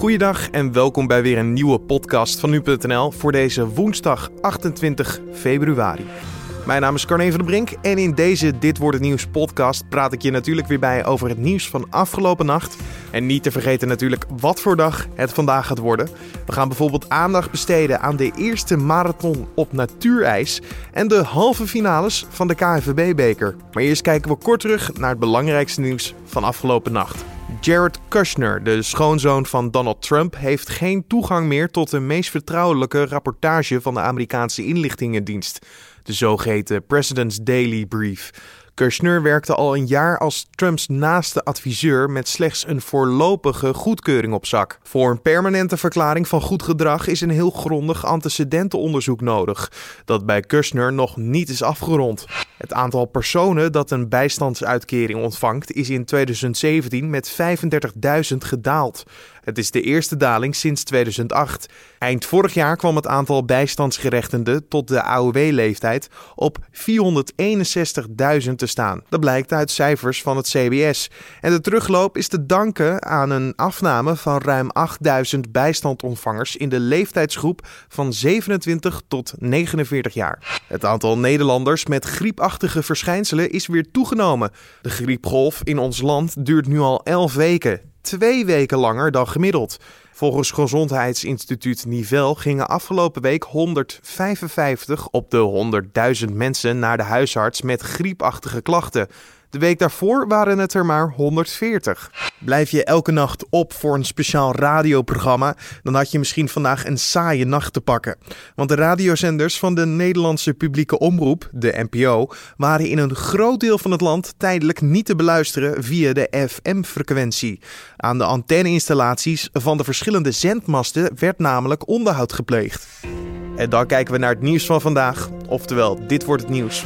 Goeiedag en welkom bij weer een nieuwe podcast van nu.nl voor deze woensdag 28 februari. Mijn naam is Carne van der Brink en in deze Dit wordt het nieuws podcast praat ik je natuurlijk weer bij over het nieuws van afgelopen nacht. En niet te vergeten natuurlijk wat voor dag het vandaag gaat worden. We gaan bijvoorbeeld aandacht besteden aan de eerste marathon op natuurijs en de halve finales van de KNVB-beker. Maar eerst kijken we kort terug naar het belangrijkste nieuws van afgelopen nacht. Jared Kushner, de schoonzoon van Donald Trump, heeft geen toegang meer tot de meest vertrouwelijke rapportage van de Amerikaanse inlichtingendienst, de zogeheten President's Daily Brief. Kushner werkte al een jaar als Trumps naaste adviseur met slechts een voorlopige goedkeuring op zak. Voor een permanente verklaring van goed gedrag is een heel grondig antecedentenonderzoek nodig, dat bij Kushner nog niet is afgerond. Het aantal personen dat een bijstandsuitkering ontvangt is in 2017 met 35.000 gedaald. Het is de eerste daling sinds 2008. Eind vorig jaar kwam het aantal bijstandsgerechtigden tot de AOW-leeftijd op 461.000 te Dat blijkt uit cijfers van het CBS. En de terugloop is te danken aan een afname van ruim 8.000 bijstandontvangers in de leeftijdsgroep van 27 tot 49 jaar. Het aantal Nederlanders met griepachtige verschijnselen is weer toegenomen. De griepgolf in ons land duurt nu al 11 weken twee weken langer dan gemiddeld. Volgens Gezondheidsinstituut Nivel gingen afgelopen week 155 op de 100.000 mensen naar de huisarts met griepachtige klachten. De week daarvoor waren het er maar 140. Blijf je elke nacht op voor een speciaal radioprogramma, dan had je misschien vandaag een saaie nacht te pakken. Want de radiozenders van de Nederlandse publieke omroep, de NPO, waren in een groot deel van het land tijdelijk niet te beluisteren via de FM-frequentie. Aan de antenneinstallaties van de verschillende zendmasten werd namelijk onderhoud gepleegd. En dan kijken we naar het nieuws van vandaag, oftewel dit wordt het nieuws.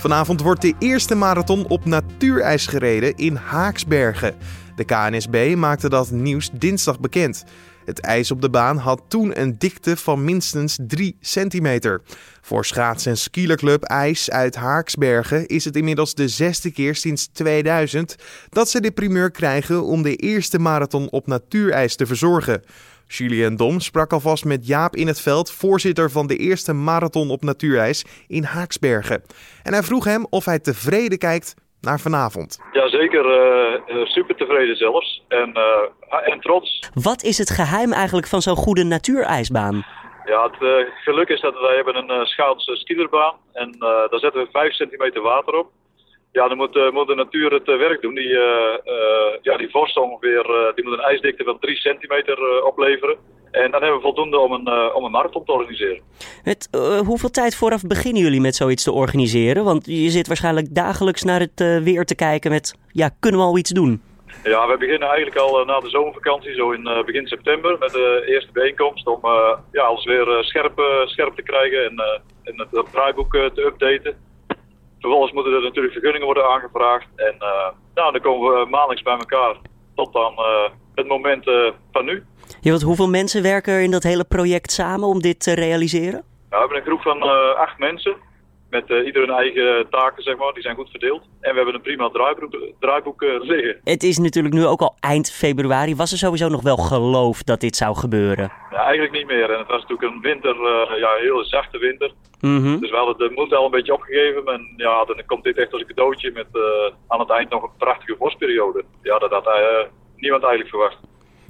Vanavond wordt de eerste marathon op natuurijs gereden in Haaksbergen. De KNSB maakte dat nieuws dinsdag bekend. Het ijs op de baan had toen een dikte van minstens 3 centimeter. Voor schaats- en skielerclub IJs uit Haaksbergen is het inmiddels de zesde keer sinds 2000 dat ze de primeur krijgen om de eerste marathon op natuurijs te verzorgen. Julien Dom sprak alvast met Jaap in het veld, voorzitter van de eerste marathon op natuurijs in Haaksbergen. En hij vroeg hem of hij tevreden kijkt naar vanavond. Jazeker, uh, super tevreden zelfs. En, uh, en trots. Wat is het geheim eigenlijk van zo'n goede natuurijsbaan? Ja, het uh, geluk is dat wij hebben een uh, schaats skierbaan en daar zetten we 5 centimeter water op. Ja, dan moet, uh, moet de natuur het uh, werk doen. Die, uh, ja, die vorst ongeveer, die moet een ijsdikte van 3 centimeter opleveren. En dan hebben we voldoende om een, om een marathon te organiseren. Het, hoeveel tijd vooraf beginnen jullie met zoiets te organiseren? Want je zit waarschijnlijk dagelijks naar het weer te kijken met, ja, kunnen we al iets doen? Ja, we beginnen eigenlijk al na de zomervakantie, zo in begin september, met de eerste bijeenkomst om ja, alles weer scherp, scherp te krijgen en, en het draaiboek te updaten. Vervolgens moeten er natuurlijk vergunningen worden aangevraagd. En uh, nou, dan komen we maandelijks bij elkaar tot dan uh, het moment uh, van nu. Ja, want hoeveel mensen werken er in dat hele project samen om dit te realiseren? Nou, we hebben een groep van acht mensen. Met uh, ieder hun eigen taken, zeg maar. Die zijn goed verdeeld. En we hebben een prima draaiboek, draaiboek uh, liggen. Het is natuurlijk nu ook al eind februari. Was er sowieso nog wel geloof dat dit zou gebeuren? Ja, eigenlijk niet meer. En het was natuurlijk een winter, uh, ja, een hele zachte winter. Mm -hmm. Dus we hadden de moed al een beetje opgegeven. En ja, dan komt dit echt als een cadeautje met aan het eind nog een prachtige vorstperiode. Ja, dat had niemand eigenlijk verwacht.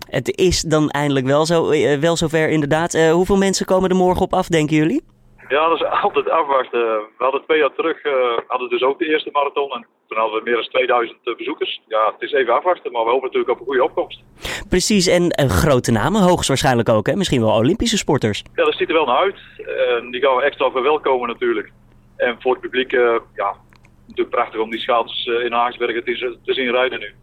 Het is dan eindelijk wel, zo, wel zover inderdaad. hoeveel mensen komen er morgen op af, denken jullie? Ja, dat is altijd afwachten. We hadden twee jaar terug uh, hadden dus ook de eerste marathon. En toen hadden we meer dan 2000 bezoekers. Ja, het is even afwachten, maar we hopen natuurlijk op een goede opkomst. Precies, en uh, grote namen hoogstwaarschijnlijk ook, hè? Misschien wel Olympische sporters. Ja, dat ziet er wel naar uit. Die gaan we extra verwelkomen natuurlijk. En voor het publiek, ja, natuurlijk prachtig om die schaatsers in Haagsbergen te, te zien rijden nu.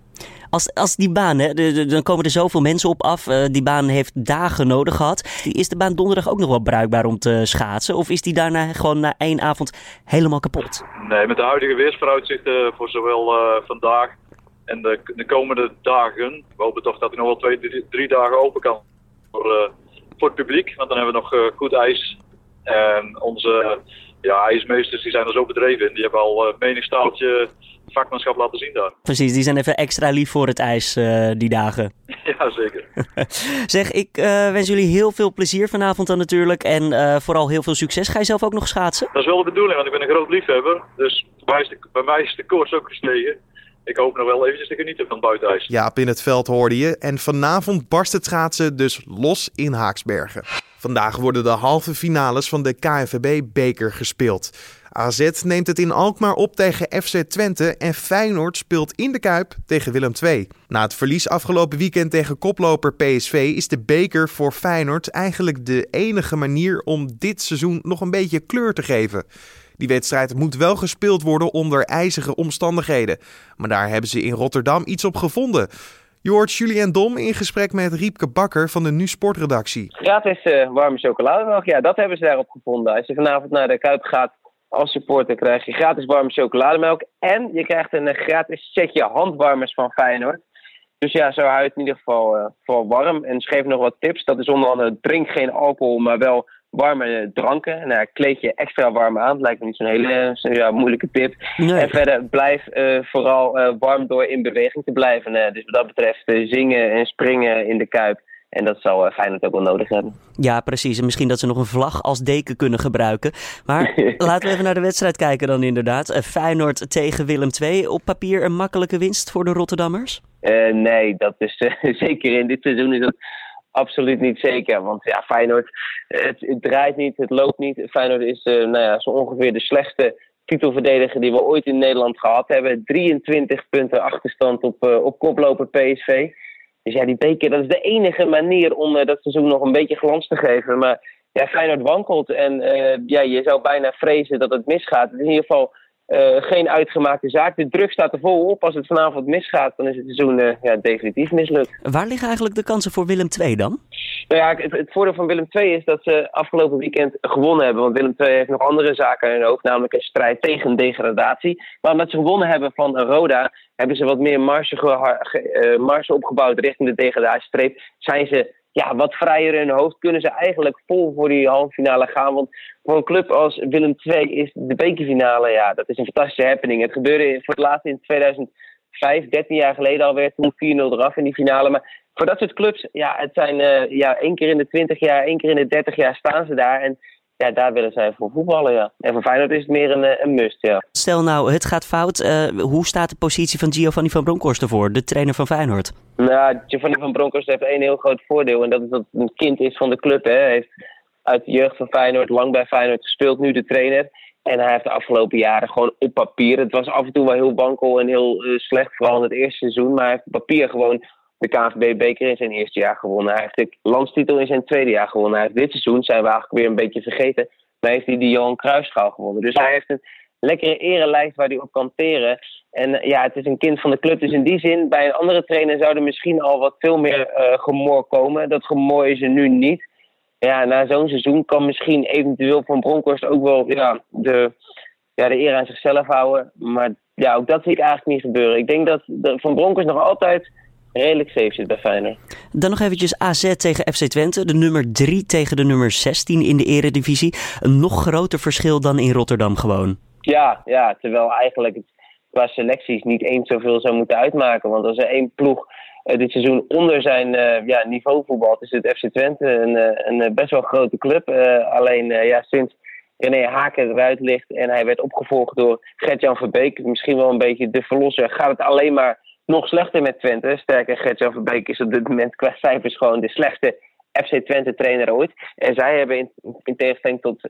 Als, als die baan, hè, dan komen er zoveel mensen op af. Uh, die baan heeft dagen nodig gehad. Is de baan donderdag ook nog wel bruikbaar om te schaatsen? Of is die daarna gewoon na één avond helemaal kapot? Nee, met de huidige weersvooruitzichten voor zowel uh, vandaag en de, de, komende dagen. We hopen toch dat hij nog wel twee, drie, drie dagen open kan voor, uh, voor het publiek. Want dan hebben we nog goed ijs. En onze ja, ijsmeesters die zijn er zo bedreven in. Die hebben al menig staaltje vakmanschap laten zien daar. Precies, die zijn even extra lief voor het ijs uh, die dagen. ja, zeker. zeg, ik uh, wens jullie heel veel plezier vanavond dan natuurlijk. En uh, vooral heel veel succes. Ga je zelf ook nog schaatsen? Dat is wel de bedoeling, want ik ben een groot liefhebber. Dus bij mij is de, bij mij is de koers ook gestegen. Ik hoop nog wel eventjes te genieten van buitenijs. Jaap in het veld hoorde je. En vanavond barst het schaatsen dus los in Haaksbergen. Vandaag worden de halve finales van de KNVB-beker gespeeld. AZ neemt het in Alkmaar op tegen FC Twente en Feyenoord speelt in de Kuip tegen Willem II. Na het verlies afgelopen weekend tegen koploper PSV is de beker voor Feyenoord eigenlijk de enige manier om dit seizoen nog een beetje kleur te geven. Die wedstrijd moet wel gespeeld worden onder ijzige omstandigheden. Maar daar hebben ze in Rotterdam iets op gevonden. Je hoort Julien Dom in gesprek met Riepke Bakker van de Nu Sportredactie. Gratis uh, warme chocolademelk, ja, dat hebben ze daarop gevonden. Als je vanavond naar de Kuip gaat als supporter, krijg je gratis warme chocolademelk. En je krijgt een uh, gratis setje handwarmers van Feyenoord. Dus ja, zo houdt het in ieder geval, uh, geval warm. En ze geven nog wat tips. Dat is onder andere drink geen alcohol, maar wel warme dranken. Nou, kleed je extra warm aan. Lijkt me niet zo'n hele ja, moeilijke tip. Nee. En verder blijf uh, vooral uh, warm door in beweging te blijven. Dus wat dat betreft zingen en springen in de kuip. En dat zal Feyenoord ook wel nodig hebben. Ja, precies. En misschien dat ze nog een vlag als deken kunnen gebruiken. Maar laten we even naar de wedstrijd kijken dan inderdaad. Feyenoord tegen Willem II. Op papier een makkelijke winst voor de Rotterdammers? nee, dat is zeker in dit seizoen is dat absoluut niet zeker. Want ja, Feyenoord, het, het draait niet, het loopt niet. Feyenoord is uh, nou ja, zo ongeveer de slechtste titelverdediger die we ooit in Nederland gehad hebben. 23 punten achterstand op, op koploper PSV. Dus ja, die beker, dat is de enige manier om uh, dat seizoen nog een beetje glans te geven. Maar ja, Feyenoord wankelt en ja, je zou bijna vrezen dat het misgaat. In ieder geval uh, geen uitgemaakte zaak. De druk staat er vol op. Als het vanavond misgaat, dan is het seizoen ja, definitief mislukt. Waar liggen eigenlijk de kansen voor Willem II dan? Nou ja, het, voordeel van Willem II is dat ze afgelopen weekend gewonnen hebben. Want Willem II heeft nog andere zaken in hun hoofd, namelijk een strijd tegen degradatie. Maar omdat ze gewonnen hebben van Roda, hebben ze wat meer marge, uh, marge opgebouwd richting de degradatiestreep. Zijn ze ja, wat vrijer in hun hoofd kunnen ze eigenlijk vol voor die halve finale gaan. Want voor een club als Willem II is de bekerfinale, ja, dat is een fantastische happening. Het gebeurde voor het laatst in 2005, 13 jaar geleden alweer, toen 4-0 eraf in die finale. Maar voor dat soort clubs, ja, het zijn uh, ja, één keer in de 20 jaar, één keer in de 30 jaar staan ze daar. En ja, daar willen zij voor voetballen, ja. En voor Feyenoord is het meer een, een must, ja. Stel nou, het gaat fout. Uh, hoe staat de positie van Giovanni van Bronckhorst ervoor, de trainer van Feyenoord? Nou, Giovanni van Bronckhorst heeft één heel groot voordeel. En dat is dat het een kind is van de club, hè. Hij heeft uit de jeugd van Feyenoord, lang bij Feyenoord gespeeld, nu de trainer. En hij heeft de afgelopen jaren gewoon op papier. Het was af en toe wel heel wankel en heel uh, slecht, vooral in het eerste seizoen. Maar hij heeft op papier gewoon de KNVB-beker in zijn eerste jaar gewonnen. Hij heeft de landstitel in zijn tweede jaar gewonnen. Hij heeft dit seizoen, zijn we eigenlijk weer een beetje vergeten, maar heeft hij de Johan Cruijffschaal gewonnen. Dus hij heeft een lekkere erelijst waar hij op kan teren. En ja, het is een kind van de club. Dus in die zin, bij een andere trainer zou er misschien al wat veel meer uh, gemor komen. Dat gemor is er nu niet. Ja, na zo'n seizoen kan misschien eventueel Van Bronckhorst ook wel ja, de, ja, de eer aan zichzelf houden. Maar ja, ook dat zie ik eigenlijk niet gebeuren. Ik denk dat de, Van Bronckhorst nog altijd redelijk safe zit bij Feyenoord. Dan nog eventjes AZ tegen FC Twente. De nummer 3 tegen de nummer 16 in de eredivisie. Een nog groter verschil dan in Rotterdam gewoon. Ja, ja terwijl eigenlijk het qua selecties niet eens zoveel zou moeten uitmaken. Want als er één ploeg dit seizoen onder zijn uh, ja, niveau voetbalt, is het FC Twente een, uh, een best wel grote club. alleen ja, sinds René Haken eruit ligt en hij werd opgevolgd door Gert-Jan Verbeek, misschien wel een beetje de verlosser, gaat het alleen maar nog slechter met Twente. Sterker, Gert-Jan Verbeek is op dit moment qua cijfers gewoon de slechtste FC Twente trainer ooit. En zij hebben in, in tegenstelling tot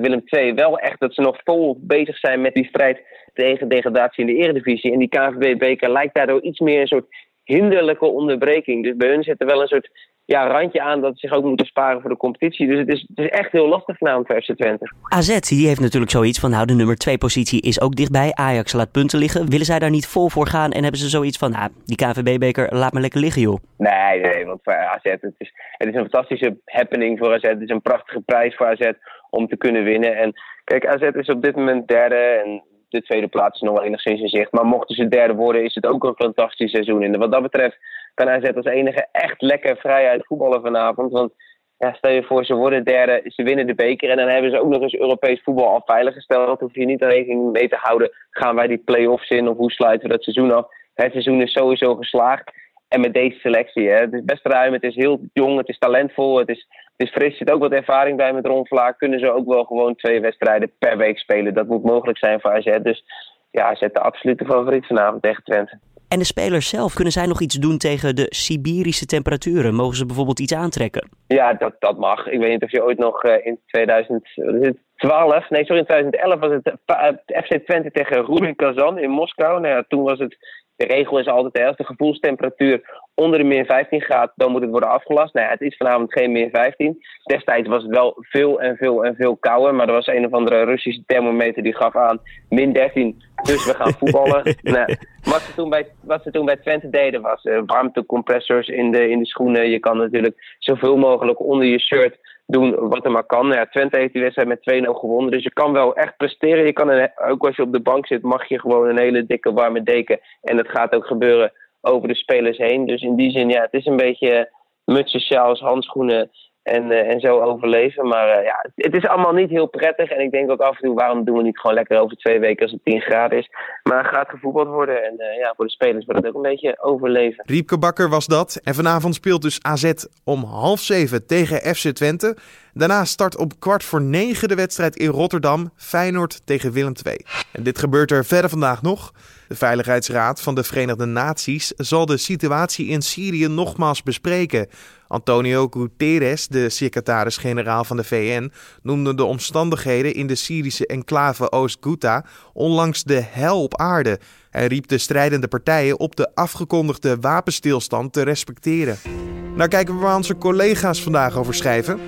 Willem II wel echt dat ze nog vol bezig zijn met die strijd tegen degradatie in de eredivisie. En die KNVB-beker lijkt daardoor iets meer een soort hinderlijke onderbreking. Dus bij hun zit er wel een soort ja, randje aan dat ze zich ook moeten sparen voor de competitie. Dus het is, het is echt heel lastig vanavond voor FC Twente. AZ die heeft natuurlijk zoiets van, nou de nummer 2 positie is ook dichtbij. Ajax laat punten liggen. Willen zij daar niet vol voor gaan en hebben ze zoiets van, nou die KNVB-beker laat me lekker liggen joh. Nee, nee, want voor AZ het is, het is een fantastische happening voor AZ. Het is een prachtige prijs voor AZ om te kunnen winnen. En kijk, AZ is op dit moment derde en de tweede plaats nog wel enigszins in zicht. Maar mochten ze derde worden, is het ook een fantastisch seizoen. En wat dat betreft kan AZ als enige echt lekker vrijuit voetballen vanavond. Want Ja, stel je voor, ze worden derde, ze winnen de beker en dan hebben ze ook nog eens Europees voetbal al veiliggesteld. Hoef je niet rekening mee te houden, gaan wij die play-offs in of hoe sluiten we dat seizoen af. Het seizoen is sowieso geslaagd. En met deze selectie, hè, het is best ruim, het is heel jong, het is talentvol, het is, het is fris. Er zit ook wat ervaring bij met Ron Vlaar. Kunnen ze ook wel gewoon twee wedstrijden per week spelen. Dat moet mogelijk zijn voor AZ. Dus ja, AZ de absolute favoriet vanavond tegen Twente. En de spelers zelf, kunnen zij nog iets doen tegen de Siberische temperaturen? Mogen ze bijvoorbeeld iets aantrekken? Ja, dat, dat mag. Ik weet niet of je ooit nog uh, in 2012, nee sorry, in 2011 was het uh, FC Twente tegen Rubin Kazan in Moskou. Nou ja, toen was het de regel is altijd, hè, als de gevoelstemperatuur onder de min 15 gaat, dan moet het worden afgelast. Nou ja, het is vanavond geen min 15. Destijds was het wel veel en veel en veel kouder, maar er was een of andere Russische thermometer die gaf aan min 13, dus we gaan voetballen. nou, wat, ze toen bij, wat ze toen bij Twente deden was uh, warmtecompressors in de, in de schoenen. Je kan natuurlijk zoveel mogelijk onder je shirt doen wat er maar kan. Ja, Twente heeft die wedstrijd met 2-0 gewonnen. Dus je kan wel echt presteren. Je kan ook als je op de bank zit, mag je gewoon een hele dikke warme deken. En dat gaat ook gebeuren over de spelers heen. Dus in die zin, ja, het is een beetje mutsen, sjaals, handschoenen en, uh, en zo overleven. Maar uh, ja, het is allemaal niet heel prettig. En ik denk ook af en toe, waarom doen we niet gewoon lekker over twee weken als het 10 graden is. Maar gaat gevoetbald worden. En uh, ja, voor de spelers wordt het ook een beetje overleven. Riepke Bakker was dat. En vanavond speelt dus AZ om half zeven tegen FC Twente. Daarna start op kwart voor negen de wedstrijd in Rotterdam. Feyenoord tegen Willem II. En dit gebeurt er verder vandaag nog. De Veiligheidsraad van de Verenigde Naties zal de situatie in Syrië nogmaals bespreken. Antonio Guterres, de secretaris-generaal van de VN, noemde de omstandigheden in de Syrische enclave Oost-Ghouta onlangs de hel op aarde. Hij riep de strijdende partijen op de afgekondigde wapenstilstand te respecteren. Nou kijken we waar onze collega's vandaag over schrijven.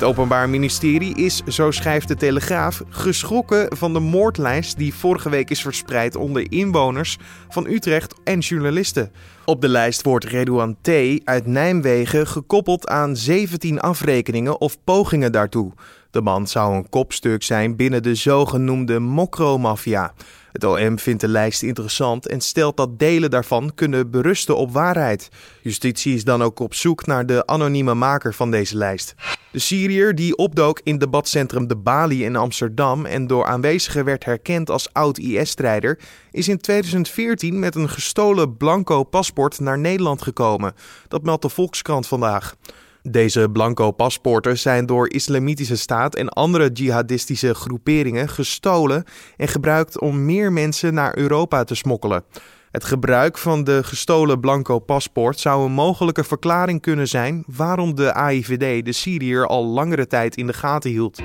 Het Openbaar Ministerie is, zo schrijft de Telegraaf, geschrokken van de moordlijst die vorige week is verspreid onder inwoners van Utrecht en journalisten. Op de lijst wordt Redouan T. uit Nijmegen gekoppeld aan 17 afrekeningen of pogingen daartoe. De man zou een kopstuk zijn binnen de zogenoemde Mokro-maffia. Het OM vindt de lijst interessant en stelt dat delen daarvan kunnen berusten op waarheid. Justitie is dan ook op zoek naar de anonieme maker van deze lijst. De Syriër die opdook in debatcentrum De Bali in Amsterdam en door aanwezigen werd herkend als oud-IS-strijder, is in 2014 met een gestolen blanco paspoort naar Nederland gekomen. Dat meldt de Volkskrant vandaag. Deze blanco paspoorten zijn door Islamitische Staat en andere jihadistische groeperingen gestolen en gebruikt om meer mensen naar Europa te smokkelen. Het gebruik van de gestolen blanco paspoort zou een mogelijke verklaring kunnen zijn waarom de AIVD de Syriër al langere tijd in de gaten hield.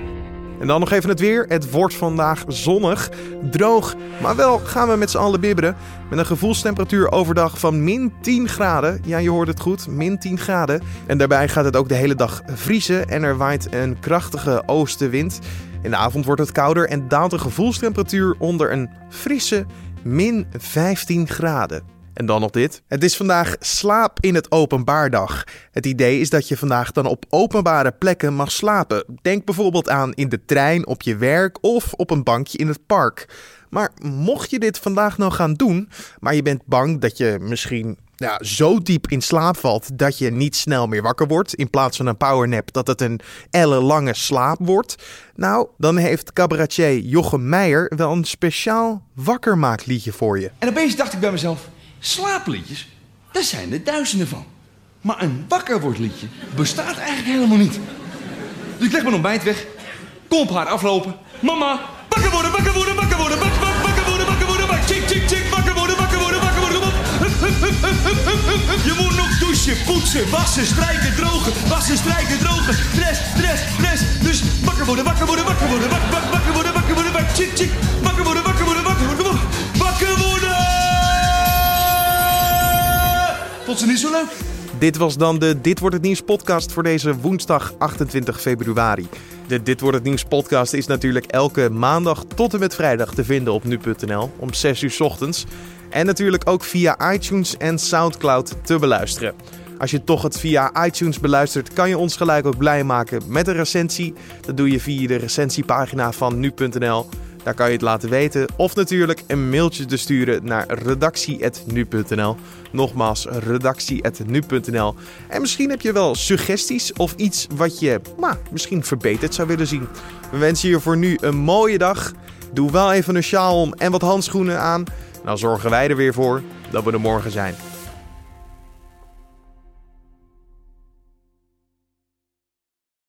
En dan nog even het weer. Het wordt vandaag zonnig, droog, maar wel gaan we met z'n allen bibberen. Met een gevoelstemperatuur overdag van min 10 graden. Ja, je hoort het goed, min 10 graden. En daarbij gaat het ook de hele dag vriezen en er waait een krachtige oostenwind. In de avond wordt het kouder en daalt de gevoelstemperatuur onder een frisse min 15 graden. En dan nog dit. Het is vandaag slaap in het openbaardag. Het idee is dat je vandaag dan op openbare plekken mag slapen. Denk bijvoorbeeld aan in de trein, op je werk of op een bankje in het park. Maar mocht je dit vandaag nou gaan doen, maar je bent bang dat je misschien ja, zo diep in slaap valt dat je niet snel meer wakker wordt. In plaats van een powernap dat het een ellenlange slaap wordt. Nou, dan heeft cabaretier Jochem Meijer wel een speciaal wakkermaakliedje voor je. En opeens dacht ik bij mezelf... Slaapliedjes, daar zijn er duizenden van. Maar een wakkerwordliedje bestaat eigenlijk helemaal niet. Dus ik leg mijn ontbijt weg, kom op haar aflopen. Mama, wakker worden, wakker worden, wakker worden, wakker, wakker, wakker worden, wakker worden, wakker, wakker worden, wakker worden, wakker worden. Je moet nog douchen, poetsen, wassen, strijken, drogen, wassen, strijken, drogen, stress, stress, stress. Dus wakker worden, wakker worden, wakker worden, wakker, wakker, wakker worden, wakker worden, wakker, Dit was dan de Dit wordt het nieuws podcast voor deze woensdag 28 februari. De Dit wordt het nieuws podcast is natuurlijk elke maandag tot en met vrijdag te vinden op nu.nl om 6 uur ochtends. En natuurlijk ook via iTunes en Soundcloud te beluisteren. Als je toch het via iTunes beluistert, kan je ons gelijk ook blij maken met een recensie. Dat doe je via de recensiepagina van nu.nl. Daar kan je het laten weten. Of natuurlijk een mailtje te sturen naar redactie.nu.nl. Nogmaals, redactie.nu.nl. En misschien heb je wel suggesties of iets wat je nou, misschien verbeterd zou willen zien. We wensen je voor nu een mooie dag. Doe wel even een sjaal om en wat handschoenen aan. Dan zorgen wij er weer voor dat we er morgen zijn.